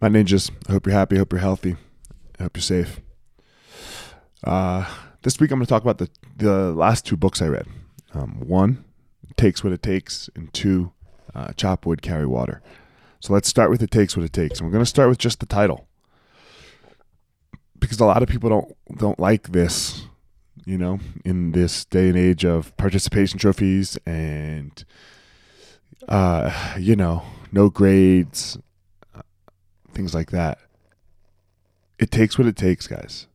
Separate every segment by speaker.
Speaker 1: My ninjas, I hope you're happy. I hope you're healthy. I hope you're safe. Uh, this week I'm going to talk about the, the last two books I read. Um, one, Takes What It Takes, and two, uh, Chop Wood, Carry Water. So let's start with It Takes What It Takes. And we're going to start with just the title. Because a lot of people don't don't like this, you know, in this day and age of participation trophies and uh, you know, no grades, things like that. It takes what it takes, guys.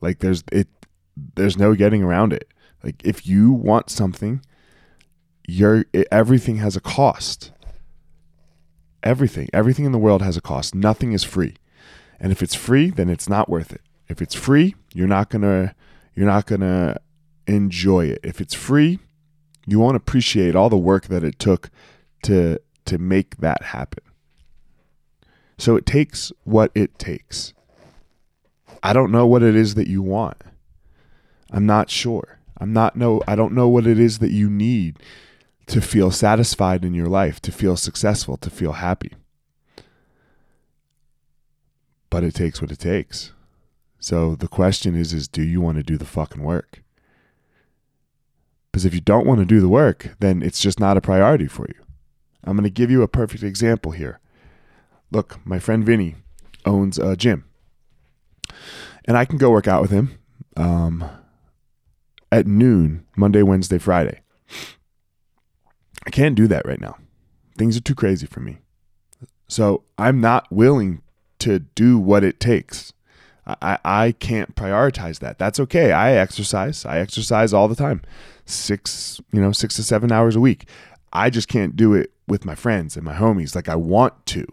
Speaker 1: Like there's it there's no getting around it. Like if you want something, you're everything has a cost. Everything, everything in the world has a cost. Nothing is free. And if it's free, then it's not worth it. If it's free, you're not going to you're not going to enjoy it. If it's free, you won't appreciate all the work that it took to to make that happen. So it takes what it takes. I don't know what it is that you want. I'm not sure. I'm not know I don't know what it is that you need to feel satisfied in your life, to feel successful, to feel happy. But it takes what it takes. So the question is is do you want to do the fucking work? Because if you don't want to do the work, then it's just not a priority for you. I'm going to give you a perfect example here. Look, my friend Vinny owns a gym, and I can go work out with him um, at noon, Monday, Wednesday, Friday. I can't do that right now. Things are too crazy for me. So I'm not willing to do what it takes. I, I can't prioritize that. That's okay. I exercise. I exercise all the time. Six, you know, six to seven hours a week. I just can't do it with my friends and my homies like I want to.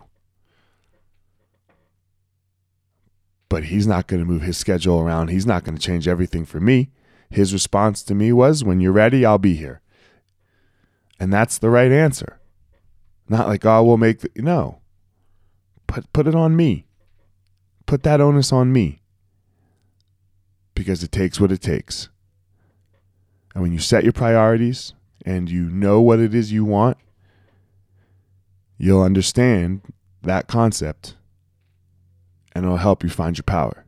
Speaker 1: But he's not going to move his schedule around. He's not going to change everything for me. His response to me was, When you're ready, I'll be here. And that's the right answer. Not like, oh, we'll make the. No. Put, put it on me. Put that onus on me. Because it takes what it takes. And when you set your priorities and you know what it is you want, you'll understand that concept and it'll help you find your power.